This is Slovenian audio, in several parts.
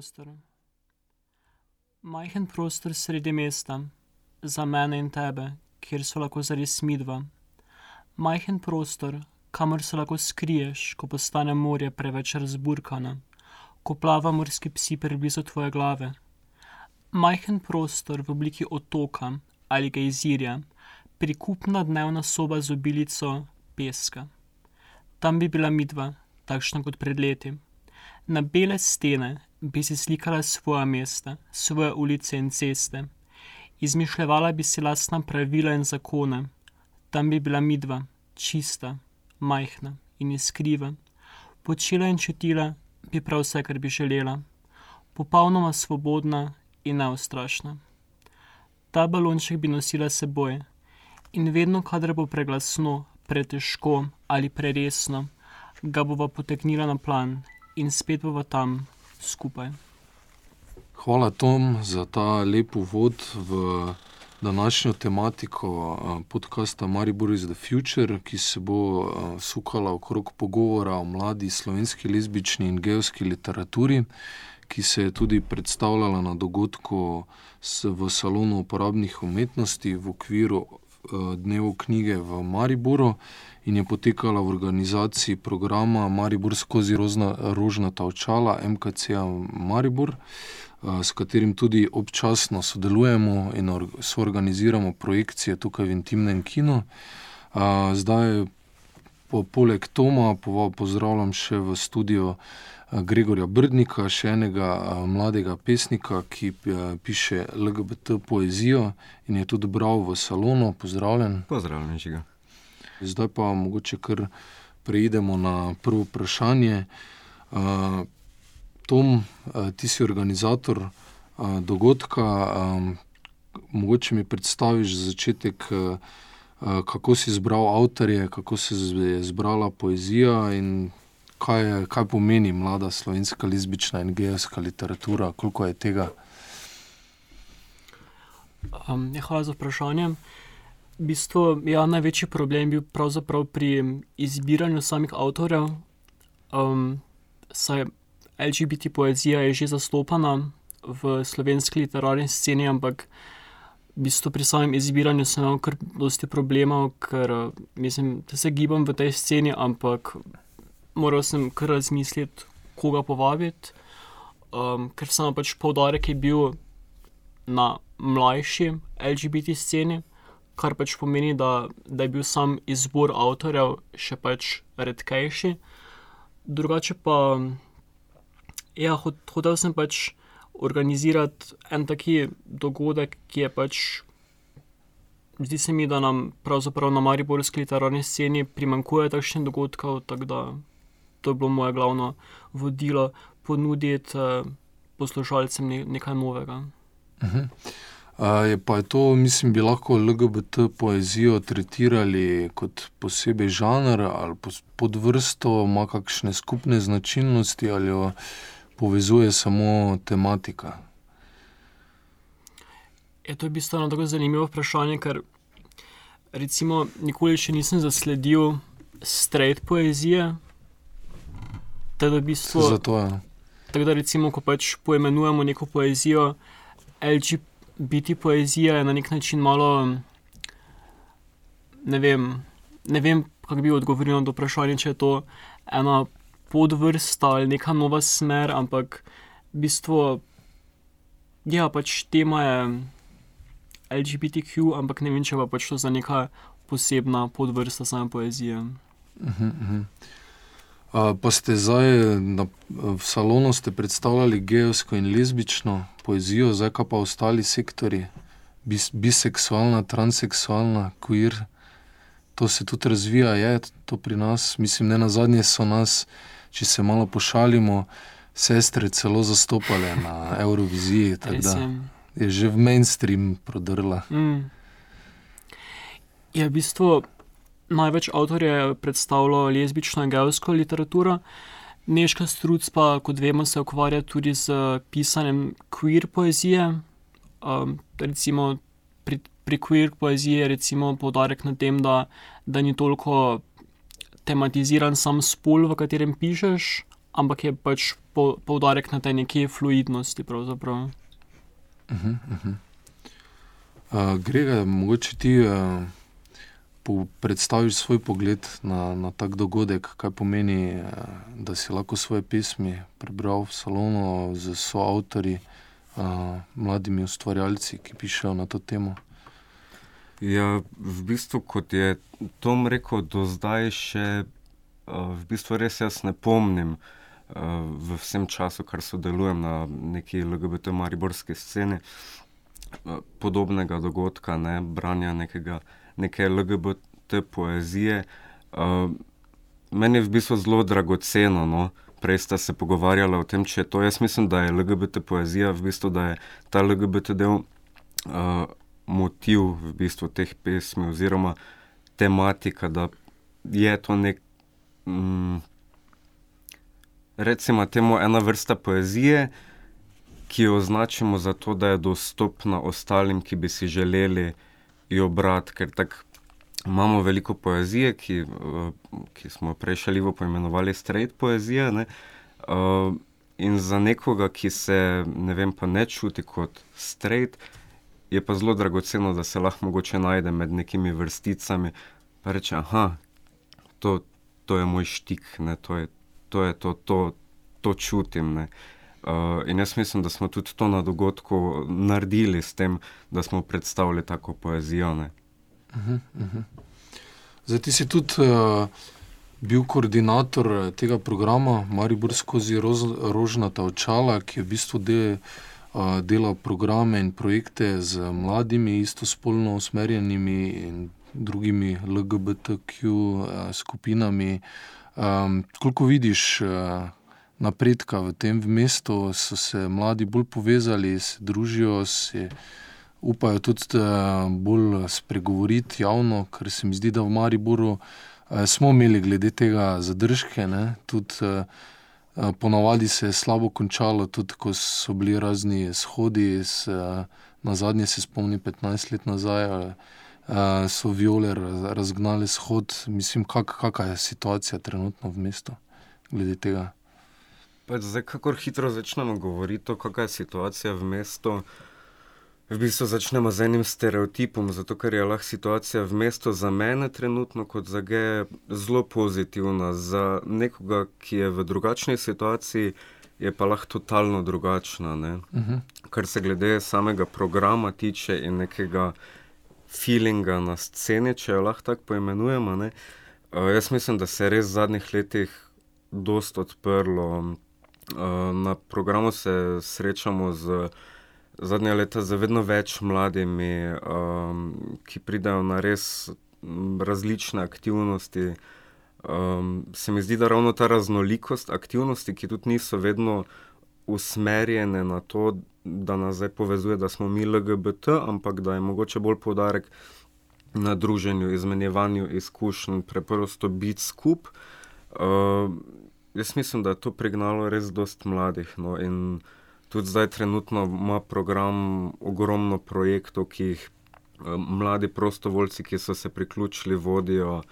Prostor. Majhen prostor sredi mesta, za mene in tebe, kjer so lahko zares midva. Majhen prostor, kamor se lahko skriješ, ko postane morje preveč razburkano, ko plava morski psi preblizu tvoje glave. Majhen prostor v obliki otoka ali gejzirja, prikupna dnevna soba z obilico peska. Tam bi bila midva, takšna kot pred leti. Na bele stene bi si slikala svoja mesta, svoje ulice in ceste. Izmišljevala bi si lastna pravila in zakone. Tam bi bila midva, čista, majhna in iskriva. Počela in čutila bi prav vse, kar bi želela. Popolnoma svobodna in neustrašna. Ta balonček bi nosila seboj in vedno, kadar bo preglasno, pretežko ali preresno, ga bova potegnila na plan in spet bova tam skupaj. Hvala, Tom, za ta lep uvod v današnjo tematiko eh, podcasta Maribor is the Future, ki se bo eh, sukala okrog pogovora o mladi slovenski lezbični in gejski literaturi, ki se je tudi predstavljala na dogodku v Salonu uporabnih umetnosti v okviru Dnevu knjige v Mariboru in je potekala v organizaciji programa Maribor skozi rozna, rožnata očala MKC-a Maribor, s katerim tudi občasno sodelujemo in soorganiziramo projekcije tukaj v Intimnem kinu. Zdaj, po, poleg Toma, pozdravljam še v studiu Gregorja Brdnika, še enega mladega pesnika, ki piše LGBT poezijo in je tudi bral v salonu. Pozdravljen. Pozdravljen, žiga. Zdaj pa mogoče kar preidemo na prvo vprašanje. Tom, ti si organizator dogodka. Mogoče mi predstaviš za začetek, kako si izbral avtorje, kako se je zbrala poezija in kaj, je, kaj pomeni mlada slovenska lezbična in gejska literatura, koliko je tega. Um, ja, hvala za vprašanje. Uh, v bistvu, ja, največji problem je bil pravzaprav pri izbiranju samih avtorjev. Um, saj LGBT poezija je že zastopana v slovenski literarni sceni, ampak v bistvu pri samem izbiranju sem imel kar dosti problemov, ker mislim, da se gibam v tej sceni, ampak moral sem kar razmisliti, koga povabiti, um, ker samo pač poudarek je bil na mlajši LGBT sceni kar pač pomeni, da, da je bil sam izbor avtorjev še pač redkejši. Drugače pa, ja, hotel sem pač organizirati en taki dogodek, ki je pač. Zdi se mi, da nam pravzaprav na mariborski literarni sceni primankuje takšnih dogodkov, tako da to je bilo moje glavno vodilo, ponuditi eh, poslušalcem nekaj novega. Uh mhm. -huh. Je pa je to, mislim, bi lahko LGBT poezijo tretirali kot posebej žanr ali pod vrsto, ima kakšne skupne značilnosti ali jo povezuje samo tematika. Je to je bistveno tako zanimivo vprašanje, ker recimo nikoli še nisem zasledil straight poezije. Tako bistvo, Zato je. Tako da recimo, ko pač poimenujemo neko poezijo LGBT poezija je na nek način malo. Ne vem, ne vem kako bi odgovoril na to vprašanje, če je to ena podvrsta ali neka nova smer, ampak v bistvu, ja, pač tema je LGBTQ, ampak ne vem, če pa pač to za neka posebna podvrsta same poezije. Uh -huh, uh -huh. Pa ste zdaj na, v salonu predstavljali gejsko in lezbično poezijo, zdaj pa ostali sektori, bis, biseksualna, transseksualna, queer. To se tudi razvija, je to pri nas. Mislim, ne na zadnje so nas, če se malo pošalimo, sestre celo zastopale na Euroviziji. Je že v mainstream prodrla. Mm. Je v bistvu največ avtorjev predstavlja lezbično in gejsko literaturo. Neška Struc pa, kot vemo, se ukvarja tudi z pisanjem queer poezije. Um, recimo pri, pri queer poeziji je poudarek na tem, da, da ni toliko tematiziran sam spol, v katerem pišeš, ampak je pač po, poudarek na tej neki fluidnosti. Pravzaprav. Uh -huh, uh -huh. uh, Grega, mogoče ti uh, predstaviš svoj pogled na, na tak dogodek, kaj pomeni, uh, da si lahko svoje pesmi prebral v salonu z soavtori, uh, mladimi ustvarjalci, ki pišejo na to temo. Ja, v bistvu, kot je Tom rekel, do zdaj še uh, v bistvu res jaz ne pomnim. Uh, v vsem času, kar sodelujem na neki LGBT-mariborski sceni, uh, podobnega dogodka, ne, branja nekega, neke LGBT poezije. Uh, meni je v bistvu zelo dragoceno. No. Prej sta se pogovarjala o tem, če je to. Jaz mislim, da je LGBT poezija, v bistvu, da je ta LGBT del. Uh, motiv v bistvu teh pesmi, oziroma tematika, da je to nek, mm, recimo, temu ena vrsta poezije, ki jo označimo za to, da je dostopna ostalim, ki bi si želeli jo brati. Ker tako imamo veliko poezije, ki, uh, ki smo prej šalivo poimenovali straight poezija. Ne? Uh, in za nekoga, ki se ne, vem, ne čuti kot straight, je pa zelo dragoceno, da se lahko mogoče najde med nekimi vrsticami in reče: to, to je moj štik, ne, to je to, je to, to, to čutim. Ne. Uh, in jaz mislim, da smo tudi to na dogodku naredili s tem, da smo predstavili tako poezijo. Uh -huh, uh -huh. Zdaj, ti si tudi uh, bil koordinator tega programa, Maribor skozi roz, rožnata očala, ki je v bistvu del dela programe in projekte z mladimi, istospolno usmerjenimi in drugimi LGBTQ skupinami. Koliko vidiš napredka v tem mestu, so se mladi bolj povezali, se družijo, se upajo tudi bolj spregovoriti javno, ker se mi zdi, da v Mariboru smo imeli glede tega zadržke. Ne, tudi, Eh, ponavadi se je slabo končalo, tudi ko so bili razni shodi. Eh, na zadnje se spomnim, 15 let nazaj eh, so viole razgnali shod. Mislim, kak, kakšna je situacija trenutno v mestu glede tega. Zdaj, kako hitro začnemo govoriti kakšna je situacija v mestu. V bistvu začnemo z enim stereotipom, zato ker je lahko situacija v mestu za mene trenutno kot za geje zelo pozitivna. Za nekoga, ki je v drugačni situaciji, je pa lahko totalno drugačna. Uh mhm. -huh. Kar se glede samega programa tiče in nekega feelinga na sceni, če jo lahko tako poimenujemo. Ne? Uh, jaz mislim, da se je res v zadnjih letih dosta odprlo. Uh, na programu se srečamo z zadnja leta z vedno več mladimi, um, ki pridejo na res različne aktivnosti. Um, se mi zdi, da ravno ta raznolikost aktivnosti, ki tudi niso vedno usmerjene na to, da nas zdaj povezuje, da smo mi LGBT, ampak da je mogoče bolj poudarek na druženju, izmenjevanju izkušenj, preprosto biti skupaj. Uh, jaz mislim, da je to prignalo res dost mladih. No, in, tudi zdaj trenutno ima program ogromno projektov, ki jih uh, mladi prostovoljci, ki so se priključili, vodijo.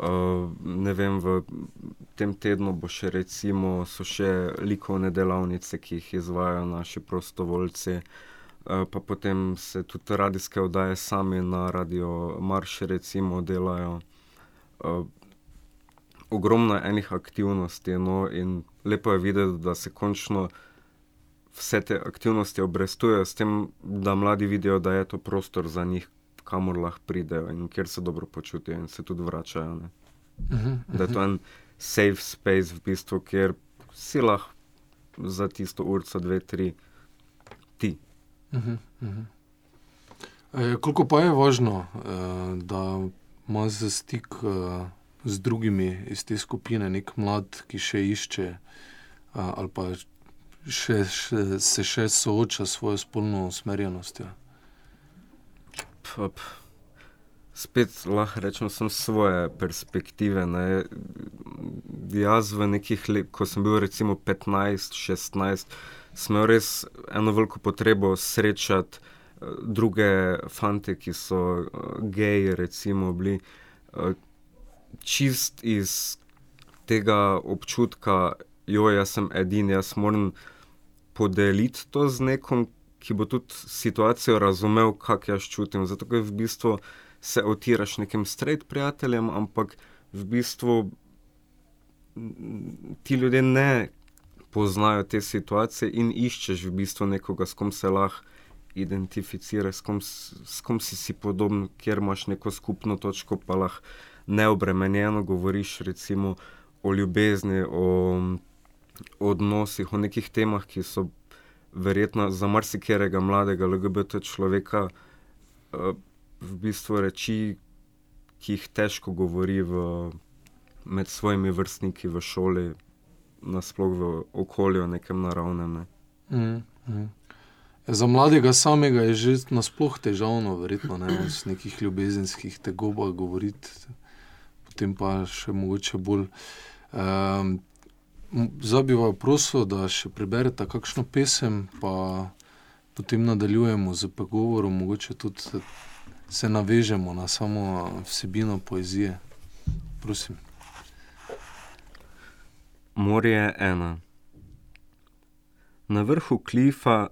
Uh, ne vem, v tem tednu bo še recimo, še likovne delavnice, ki jih izvajo naši prostovoljci, uh, pa potem se tudi radijske oddaje sami na radio Marši recimo delajo. Uh, ogromno enih aktivnosti, no, in lepo je videti, da se končno vse te aktivnosti obrestujejo s tem, da mladi vidijo, da je to prostor za njih, kamor lahko pridejo in kjer se dobro počutijo in se tudi vračajo. Uh -huh, uh -huh. Da je to en safe space, v bistvu, kjer si lahko za tisto urco, dve, tri, ti. Uh -huh, uh -huh. E, koliko pa je važno, e, da ima za stik e, z drugimi iz te skupine, nek mlad, ki še išče, e, ali pa še, še, se še sooča s svojo spolno usmerjenostjo? Spet lahko rečem, sem svoje perspektive. Ne. Jaz, v nekih letih, ko sem bil recimo 15, 16, sem imel res eno veliko potrebo srečati uh, druge fante, ki so uh, geji, recimo, bili uh, čist iz tega občutka jo, jaz sem edini, jaz moram podeliti to z nekom, ki bo tudi situacijo razumel, kako jaz čutim. Zato, ker v bistvu se otiraš nekim straight prijateljem, ampak v bistvu ti ljudje ne poznajo te situacije in iščeš v bistvu nekoga, s kom se lahko identificiraš, s kom, s kom si, si podoben, kjer imaš neko skupno točko, pa lahko neobremenjeno govoriš recimo o ljubezni, o odnosih, o nekih temah, ki so verjetno za marsikerega mladega LGBT človeka uh, v bistvu reči, ki jih težko govori v, med svojimi vrstniki v šoli, nasploh v okolju, nekem naravnem. Ne. Mm, mm. Za mladega samega je že nasploh težavno, verjetno ne iz nekih ljubezenskih tegobah govoriti, potem pa še mogoče bolj. Um, Zdaj bi vas prosil, da še preberete kakšno pesem, pa potem nadaljujemo z pogovorom, mogoče tudi se navežemo na samo vsebino poezije. Prosim. Morje ena. Na vrhu klifa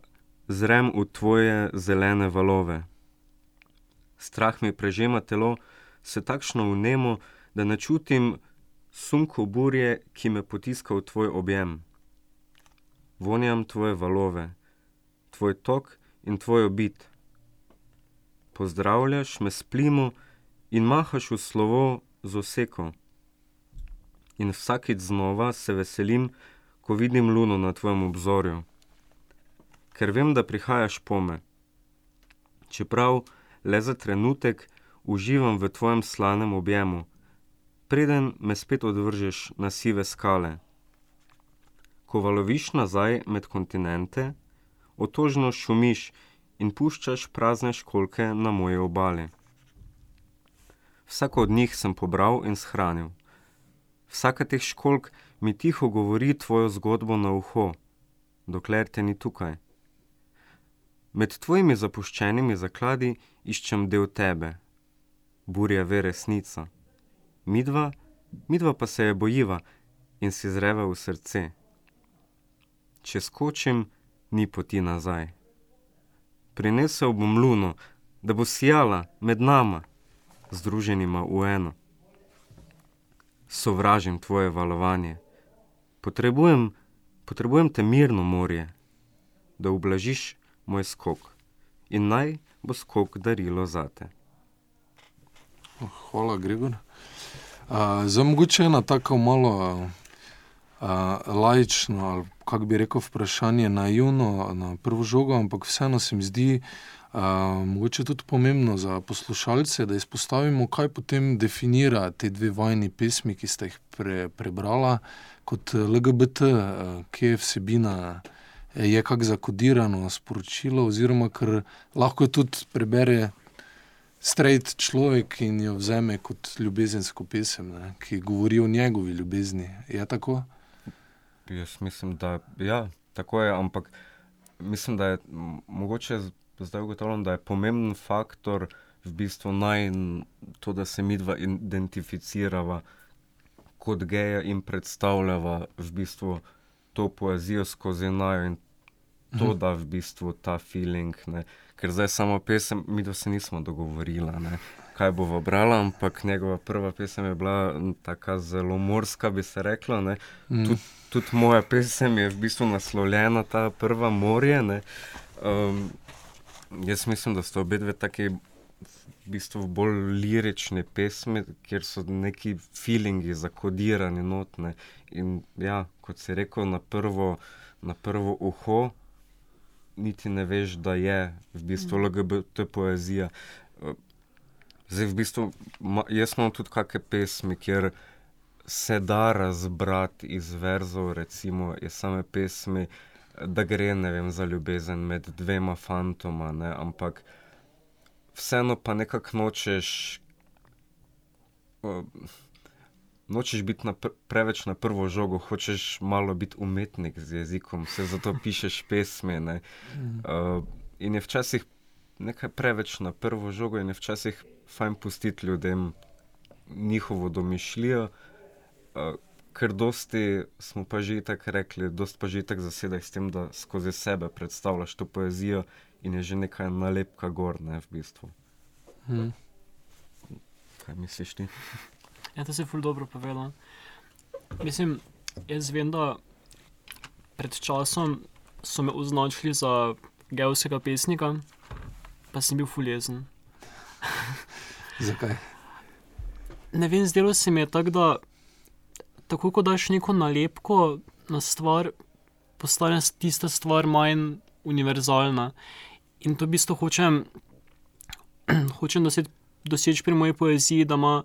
zrem v tvoje zelene valove. Strah mi prežema telo, se takšno vnemo, da ne čutim sunko burje, ki me potiska v tvoj objem. Vonjam tvoje valove, tvoj tok in tvoj obit pozdravljaš me s plimo in mahaš v slovo z oseko. In vsakeč znova se veselim, ko vidim luno na tvojem obzorju, ker vem, da prihajaš pome. Čeprav le za trenutek uživam v tvojem slanem objemu, preden me spet odvržeš na sive skale. Ko valoviš nazaj med kontinente, otožno šumiš in puščaš prazne školke na moji obali. Vsako od njih sem pobral in shranil. Vsaka teh školk mi tiho govori tvojo zgodbo na uho, dokler te ni tukaj. Med tvojimi zapuščenimi zakladi iščem del tebe, burja ve resnica. Midva, midva pa se je bojiva in si zreva v srce. Če skočim, ni poti nazaj prinesel bom luno, da bo sijala med nama, združenima v eno. Sovražim tvoje valovanje, potrebujem, potrebujem te mirno morje, da ublažiš moj skok in naj bo skok darilo zate. Oh, hvala, Gregor. Za mogoče ena tako malo uh, lajično ali kako bi rekel, vprašanje naivno na prvo žogo, ampak vseeno se mi zdi uh, mogoče tudi pomembno za poslušalce, da izpostavimo, kaj potem definira te dve vajni pesmi, ki ste jih pre, prebrala kot LGBT, uh, kje je vsebina. Je kako zakodirano sporočilo, oziroma ker lahko tudi prebere straight človek in jo vzame kot ljubezensko pesem, ne, ki govori o njegovi ljubezni. Je tako? Jaz mislim, da ja, tako je, ampak mislim, da je mogoče zdaj ugotovljeno, da je pomemben faktor v bistvu naj to, da se mi dva identificirava kot geja in predstavljava v bistvu to poezijo skozi najo in to, mhm. da v bistvu ta feeling, ne. ker zdaj samo pesem, mi dva se nismo dogovorila, ne kaj bo obrala, ampak njegova prva pesem je bila tako zelo morska, bi se reklo. Mm. Tudi tud moja pesem je v bistvu naslovljena ta prva morje. Um, jaz mislim, da so obe dve taki. V bistvu bolj lirične pesmi, kjer so neki feelingi zakodirani notne. In ja, kot si rekel, na prvo, na prvo uho, niti ne veš, da je v bistvu mm. LGBT poezija. Zdaj, v bistvu, jaz imam tudi kakšne pesmi, kjer se da razbrati iz verzov, recimo iz same pesmi, da gre vem, za ljubezen med dvema fantoma, ne, ampak vseeno pa nekako nočeš. Uh, Nočeš biti na pr preveč na prvo žogo, hočeš malo biti umetnik z jezikom, se zato pišeš pesmi. Uh, in je včasih nekaj preveč na prvo žogo, in je včasih fajn pustiti ljudem njihovo domišljijo, ker dosti smo pa že tako rekli, dosti pa že tako zasedaj s tem, da skozi sebe predstavljaš to poezijo in je že neka nalepka gor, ne v bistvu. Mm. Kaj misliš ti? Ja, to si ful dobro povedal. Mislim, jaz vem, da pred časom so me označili za geovskega pesnika, pa sem bil ful jezen. Zakaj? Ne vem, zdelo se mi je tako, da tako kot daš neko nalepko na stvar, postane tista stvar manj univerzalna. In to v bistvu hočem, hočem doseči, doseči pri moji poeziji, da ima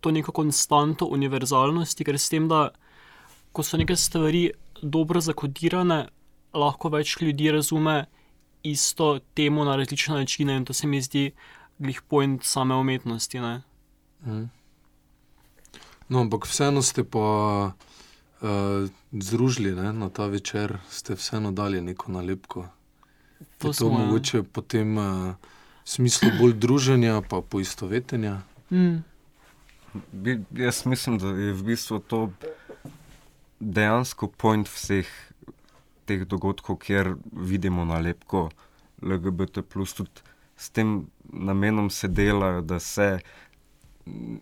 to neko konstanto univerzalnosti, ker s tem, da ko so neke stvari dobro zakodirane, lahko več ljudi razume isto temo na različne načine in to se mi zdi glih point same umetnosti. Ne? Mm. No, ampak vseeno ste pa uh, združili ne, na ta večer, ste vseeno dali neko nalepko. To je to smo, ja. mogoče potem uh, smislu bolj druženja, pa poistovetenja. Mm. Bi, jaz mislim, da je v bistvu to dejansko point vseh teh dogodkov, kjer vidimo nalepko LGBT. Tudi s tem namenom se delajo, da se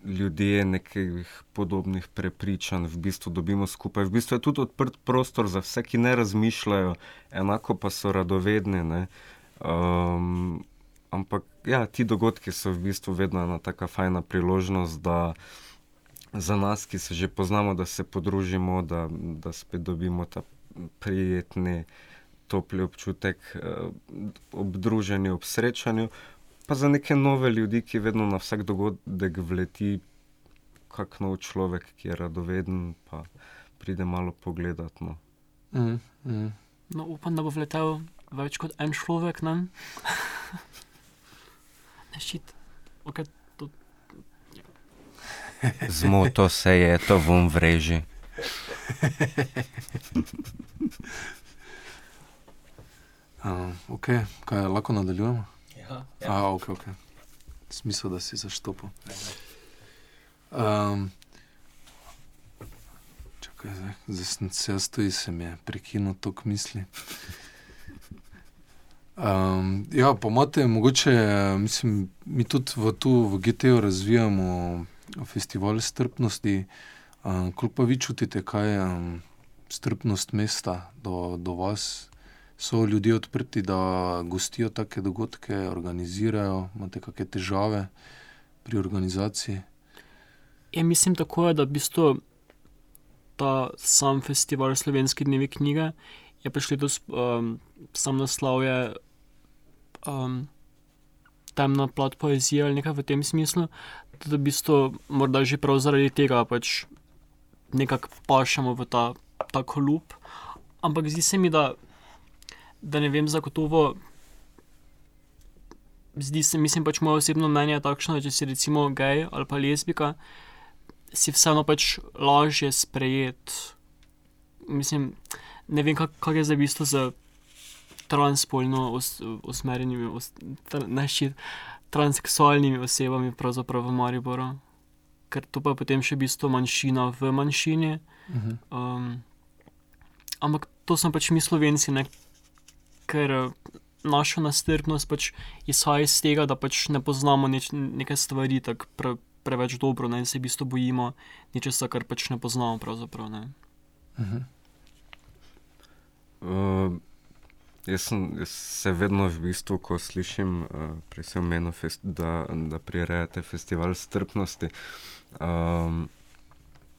ljudje nekih podobnih prepričanj v bistvu dobimo skupaj. V bistvu je tudi odprt prostor za vse, ki ne razmišljajo, enako pa so radovedni. ne. Um, ampak ja, ti dogodki so v bistvu vedno ena taka fajna priložnost, da za nas, ki se že poznamo, da se podružimo, da, da spet dobimo ta prijetni, topli občutek uh, ob druženju, ob srečanju. Pa za neke nove ljudi, ki vedno na vsak dogodek vleti, kak nov človek, ki je radoveden, pa pride malo pogledat. No. Mm, mm. No, upam, da bo vletel več kot en človek. Ne ščit. Okay, to, Zmoto se je, to vom vreži. Uh, okay. Kaj lahko nadaljujemo? ja, Ja. A, ok, ok. Smisel, da si zaštopil. Um, čakaj, zdaj, zdaj sem se jaz tu in se mi je prekinil tok misli. Um, ja, pa imate mogoče, mislim, mi tudi v, tu v GT-ju razvijamo festival strpnosti. Um, koliko pa vi čutite, kaj je um, strpnost mesta do, do vas? So ljudje odprti, da gostijo take dogodke, organizirajo, imate kakšne težave pri organizaciji? Ja, mislim tako, je, da v bistvu ta sam festival Slovenske dneve knjige je prišel letos, um, sam naslov je um, temna plat poezije ali nekaj v tem smislu. Da v bistvu morda že prav zaradi tega pač nekako pašemo v ta, ta klub. Ampak zdi se mi, da, da ne vem zagotovo. Zdi se, mislim pač moje osebno mnenje je takšno, da če si recimo gej ali pa lezbika, si vseeno pač lažje sprejet. Mislim, ne vem, kak, kak je za bistvo z transspolno os, usmerjenimi, os, tra, ščit, transseksualnimi osebami pravzaprav v Mariboru. Ker to pa je potem še bistvo manjšina v manjšini. Mhm. Um, ampak to smo pač mi slovenci, ne? ker naša nastrpnost pač izhaja iz tega, da pač ne poznamo neč, neke stvari tako pre, preveč dobro ne? in se v bistvu bojimo nečesa, kar pač ne poznamo. pravzaprav, Ne? Mhm. Uh, jaz, sem, jaz se vedno v bistvu, ko slišim, uh, prej sem omenil, da, da prirejate festival strpnosti. Um,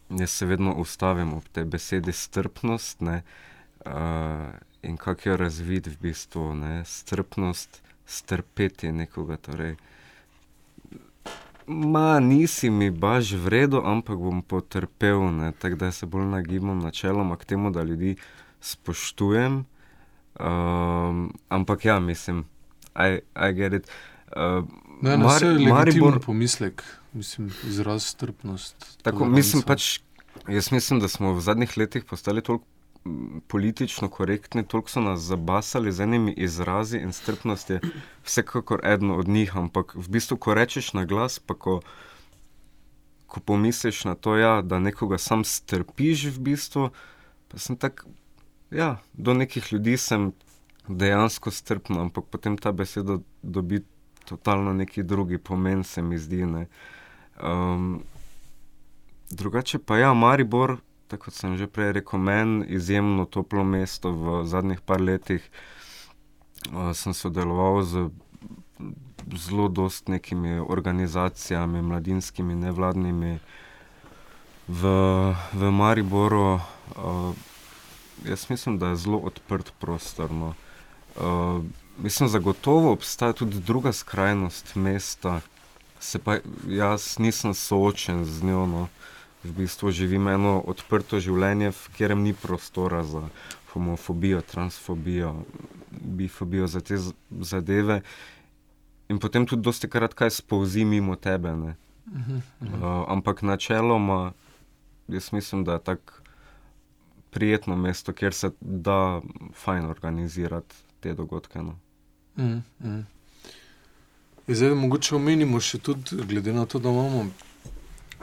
jaz se vedno ustavim ob tej besedi strpnost ne, uh, in kako jo razvideti v bistvu. Ne, strpnost, strpeti nekoga. Torej, Ma, nisi mi baš vredno, ampak bom potrpel. Tako da se bolj nagibam načeloma k temu, da ljudi spoštujem. Um, ampak ja, mislim, I, I get it. Uh, Ne, ne, Mar- Maribor- pomislek, mislim, izraz strpnost. Tako, mislim pač, jaz mislim, da smo v zadnjih letih postali toliko mm, politično korektni, toliko so nas zabasali z enimi izrazi in strpnost je vsekakor eden od njih, ampak v bistvu, ko rečeš na glas, pa ko ko pomisliš na to, ja, da nekoga sam strpiš v bistvu, pa sem tak, ja, do nekih ljudi sem dejansko strpno, ampak potem ta beseda dobi totalno neki drugi pomen, se mi zdi. Um, drugače pa ja, Maribor, tako kot sem že prej rekel, meni izjemno toplo mesto v zadnjih par letih. Uh, sem sodeloval z zelo dost nekimi organizacijami, mladinskimi, nevladnimi v, v Mariboru. Uh, jaz mislim, da je zelo odprt prostor. No. Uh, mislim, zagotovo obstaja tudi druga skrajnost mesta, se pa jaz nisem soočen z njo. No. V bistvu živim eno odprto življenje, v katerem ni prostora za homofobijo, transfobijo, bifobijo, za te zadeve in potem tudi dosti krat kaj spouzi mimo tebe. Uh -huh, uh -huh. Uh, ampak načeloma, jaz mislim, da je tako prijetno mesto, kjer se da fajn organizirati te dogodke. No. Uh -huh, uh -huh. Zdaj, mogoče omenimo še tudi, glede na to, da imamo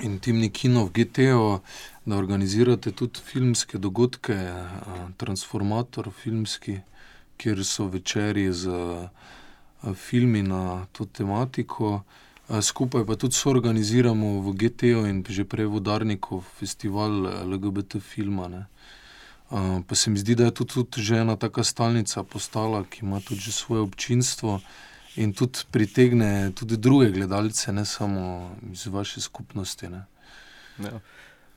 intimni kino v GT-u, da organizirate tudi filmske dogodke, transformator filmski, kjer so večerji z. Uh, filmi na to tematiko. Skupaj pa tudi soorganiziramo v GT-ju in že prej v Udarniku festival LGBT filma. Ne. Pa se mi zdi, da je tudi, tudi že ena taka stalnica postala, ki ima tudi svoje občinstvo in tudi pritegne tudi druge gledalce, ne samo iz vaše skupnosti. Ja.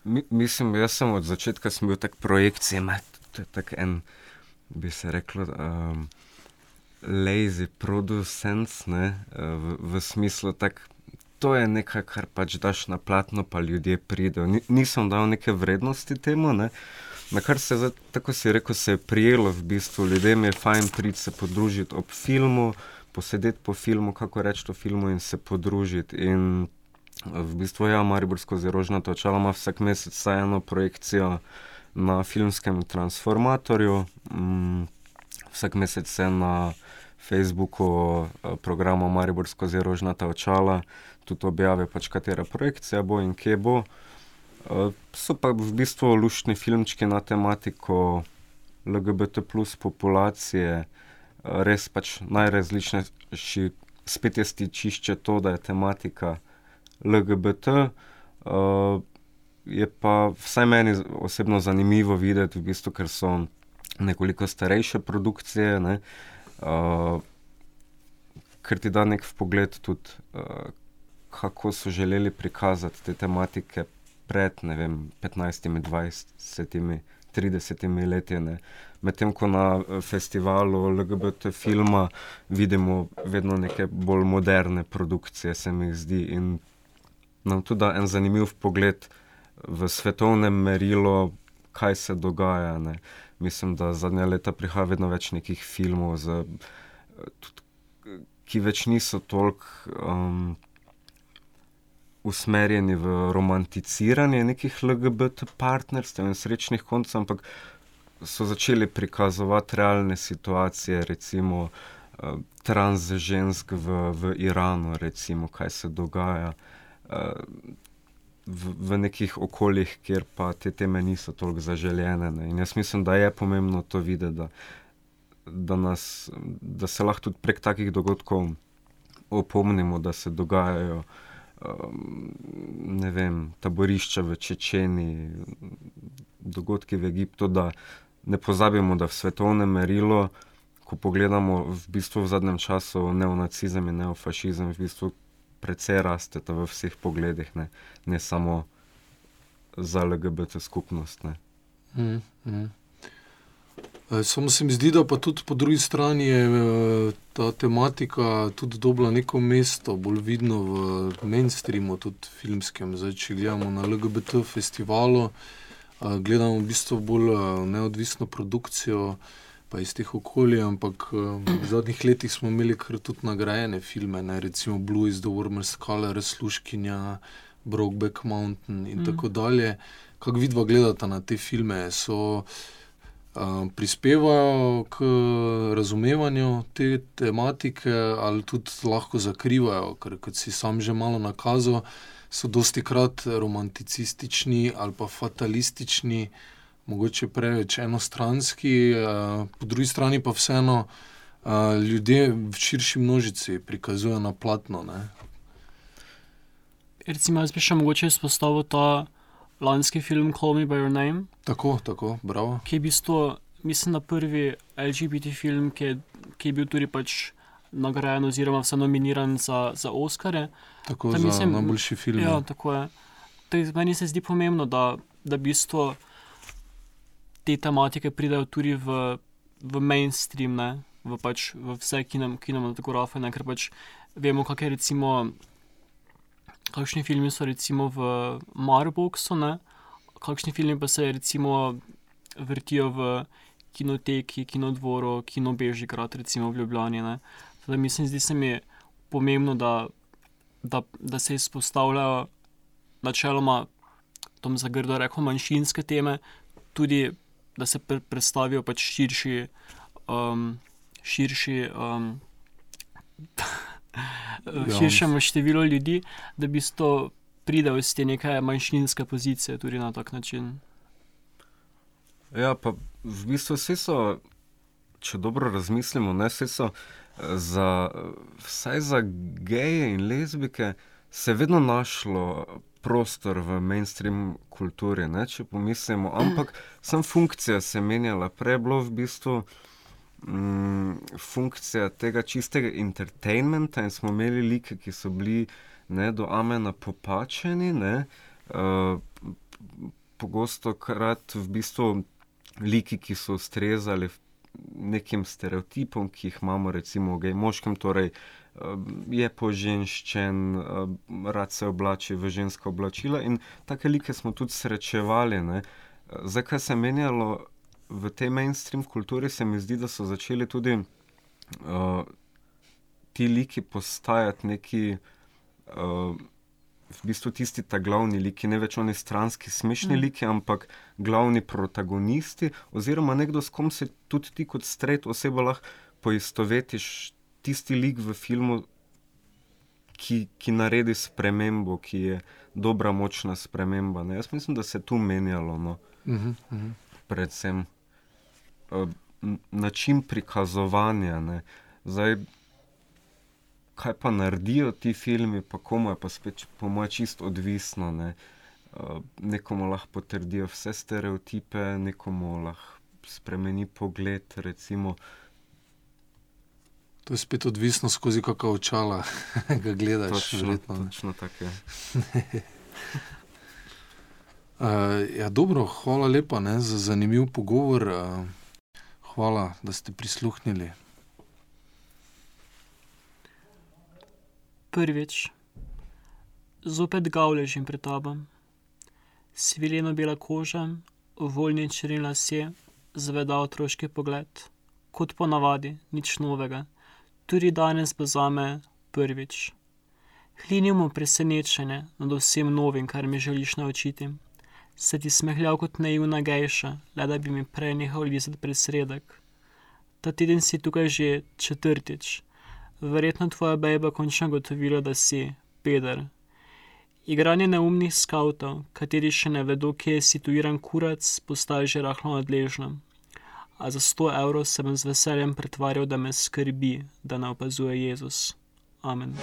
Mi, mislim, jaz sem od začetka bil tak projekcija, to je tako en, bi se reklo. Um, lazy producents, ne, v, v smislu, da to je nekaj, kar pač daš na platno, pa ljudje pridejo. Ni, nisem dal neke vrednosti temu. Ne. Na kar se je, tako si rekel, se je prijelo v bistvu. Ljudem je fajn priti se podružiti ob filmu, posedeti po filmu, kako reči o filmu in se podružiti. In v bistvu, ja, Mariborsko zerožna točala ima vsak mesec vsaj eno projekcijo na filmskem transformatorju. Mm, vsak mesec se na Facebooku eh, programa Mariborsko zerožnata očala, tudi objave, pač katera projekcija bo in kje bo. Eh, so pa v bistvu luštni filmčki na tematiko LGBT plus populacije, eh, res pač najrazličnejši, spet je stičišče to, da je tematika LGBT. Je pa vsaj meni osebno zanimivo videti, v bistvu, ker so nekoliko starejše produkcije, ne, uh, ker ti da nek pogled tudi, uh, kako so želeli prikazati te tematike pred vem, 15, 20, 30 leti. Medtem ko na festivalu LGBT filma vidimo vedno neke bolj moderne produkcije, se mi zdi. In nam tudi da en zanimiv pogled v svetovnem merilu, kaj se dogaja. Ne. Mislim, da zadnja leta prihaja vedno več nekih filmov, z, tudi, ki več niso toliko um, usmerjeni v romanticiranje nekih LGBT partnerstev in srečnih koncev, ampak so začeli prikazovati realne situacije, recimo uh, transžensk v, v Iranu, recimo, kaj se dogaja. Uh, v, v nekih okoljih, kjer pa te teme niso toliko zaželjene. Ne. In jaz mislim, da je pomembno to videti, da, da, nas, da se lahko tudi prek takih dogodkov opomnimo, da se dogajajo. Um, ne vem, taborišča v Čečeni, dogodki v Egiptu, da ne pozabimo, da v svetovnem merilu, ko pogledamo v bistvu v zadnjem času neonacizem in neofašizem, v bistvu precej rasteta v vseh pogledih, ne, ne samo za LGBT skupnost. Mm, mm. Samo se mi zdi, da pa tudi po drugi strani je e, ta tematika tudi dobila neko mesto, bolj vidno v mainstreamu, tudi filmskem. Zdaj, če gledamo na LGBT festivalu, gledamo v bistvu bolj neodvisno produkcijo pa iz teh okolij, ampak v zadnjih letih smo imeli kar tudi nagrajene filme, ne? recimo Blue is the Warmer Skull, Resluškinja, Brokeback Mountain in mm. tako dalje. Kaj vidva gledata na te filme? So, um, prispevajo k razumevanju te tematike ali tudi lahko zakrivajo, ker kot si sam že malo nakazal. so dosti krat romanticistični ali pa fatalistični, mogoče preveč enostranski, uh, po drugi strani pa vseeno uh, ljudje v širši množici prikazujejo na platno. Ne? Recimo, jaz bi še mogoče izpostavil ta lanski film Call Me By Your Name. Tako, tako, bravo. Ki je bil to, mislim, prvi LGBT film, ki je, ki je bil tudi pač nagrajen, oziroma vse nominiran za, za Oscare. Tako da mislim, za najboljši film. Ja, tako je. Tej, meni se zdi pomembno, da, da bistvo te tematike pridejo tudi v, v mainstream, ne? v, pač, v vse kinematografe, ker pač vemo, kakšne recimo. Kakšni filmi so recimo v Marboxu, kakšni filmi pa se recimo vrtijo v kinoteki, kinodvoru, kinobežigrad, recimo v Ljubljani. Ne. Zdaj, mislim, zdi se mi pomembno, da, da, da se izpostavljajo načeloma, tam za grdo reko, manjšinske teme, tudi da se pre predstavijo pač širši. Um, širši um, Širšemu številu ljudi, da bi to pridel iz te neke manjšinske pozicije, tudi na tak način. Ja, pa v bistvu vse so, če dobro razmislimo, ne vse so za, vsaj za geje in lezbike, se je vedno našlo prostor v mainstream kulturi, ne, če pomislimo. Ampak sem funkcija se menjala, prej je bilo v bistvu. Mm, funkcija tega čistega entertainmenta, in smo imeli like, ki so bili ne, do amena popačeni, ne, uh, pogosto krat v bistvu like, ki so ustrezali nekim stereotipom, ki jih imamo, recimo, v moškem, torej uh, je poženščen, uh, rad se oblači v ženska oblačila, in take like smo tudi srečevali. Ne. Zakaj se je menjalo v tej mainstream kulturi, se mi zdi, da so začeli tudi uh, ti liki postajati neki. Uh, v bistvu tisti ta glavni liki, ne več oni stranski, smešni mm. liki, ampak glavni protagonisti, oziroma nekdo, s kom se tudi ti kot stret oseba lahko poistovetiš, tisti lik v filmu, ki, ki naredi spremembo, ki je dobra, močna sprememba. Ne? Jaz mislim, da se je tu menjalo, no? mm -hmm. predvsem uh, način prikazovanja. Ne? Zdaj, kaj pa naredijo ti filmi, pa komu je pa spet, po mojem, čisto odvisno. Ne? Uh, nekomu lahko potrdijo vse stereotipe, nekomu lahko spremeni pogled. Recimo. To je spet odvisno, skozi kakšno očala ga gledaš. Točno, točno tako je. uh, ja, dobro, hvala lepa ne, za zanimiv pogovor. Uh, hvala, da ste prisluhnili. Prvič, zopet ga ležim pred tabo. Svileno bela koža, voljni črni lasje, zveda otroški pogled, kot ponavadi, nič novega, tudi danes bo za me prvič. Hlinimo presenečenje nad vsem novim, kar mi želiš naučiti. Se ti smehljal kot naivna gejša, le da bi mi prej nehal lizati presredek. Ta teden si tukaj že četrtič. Verjetno tvoja beba končno gotovila, da si Peder. Igranje neumnih skavtov, kateri še ne vedo, kje je situiran kurac, postaje že rahlo nadležno. A za 100 evrov sem z veseljem pretvarjal, da me skrbi, da ne opazuje Jezus. Amen.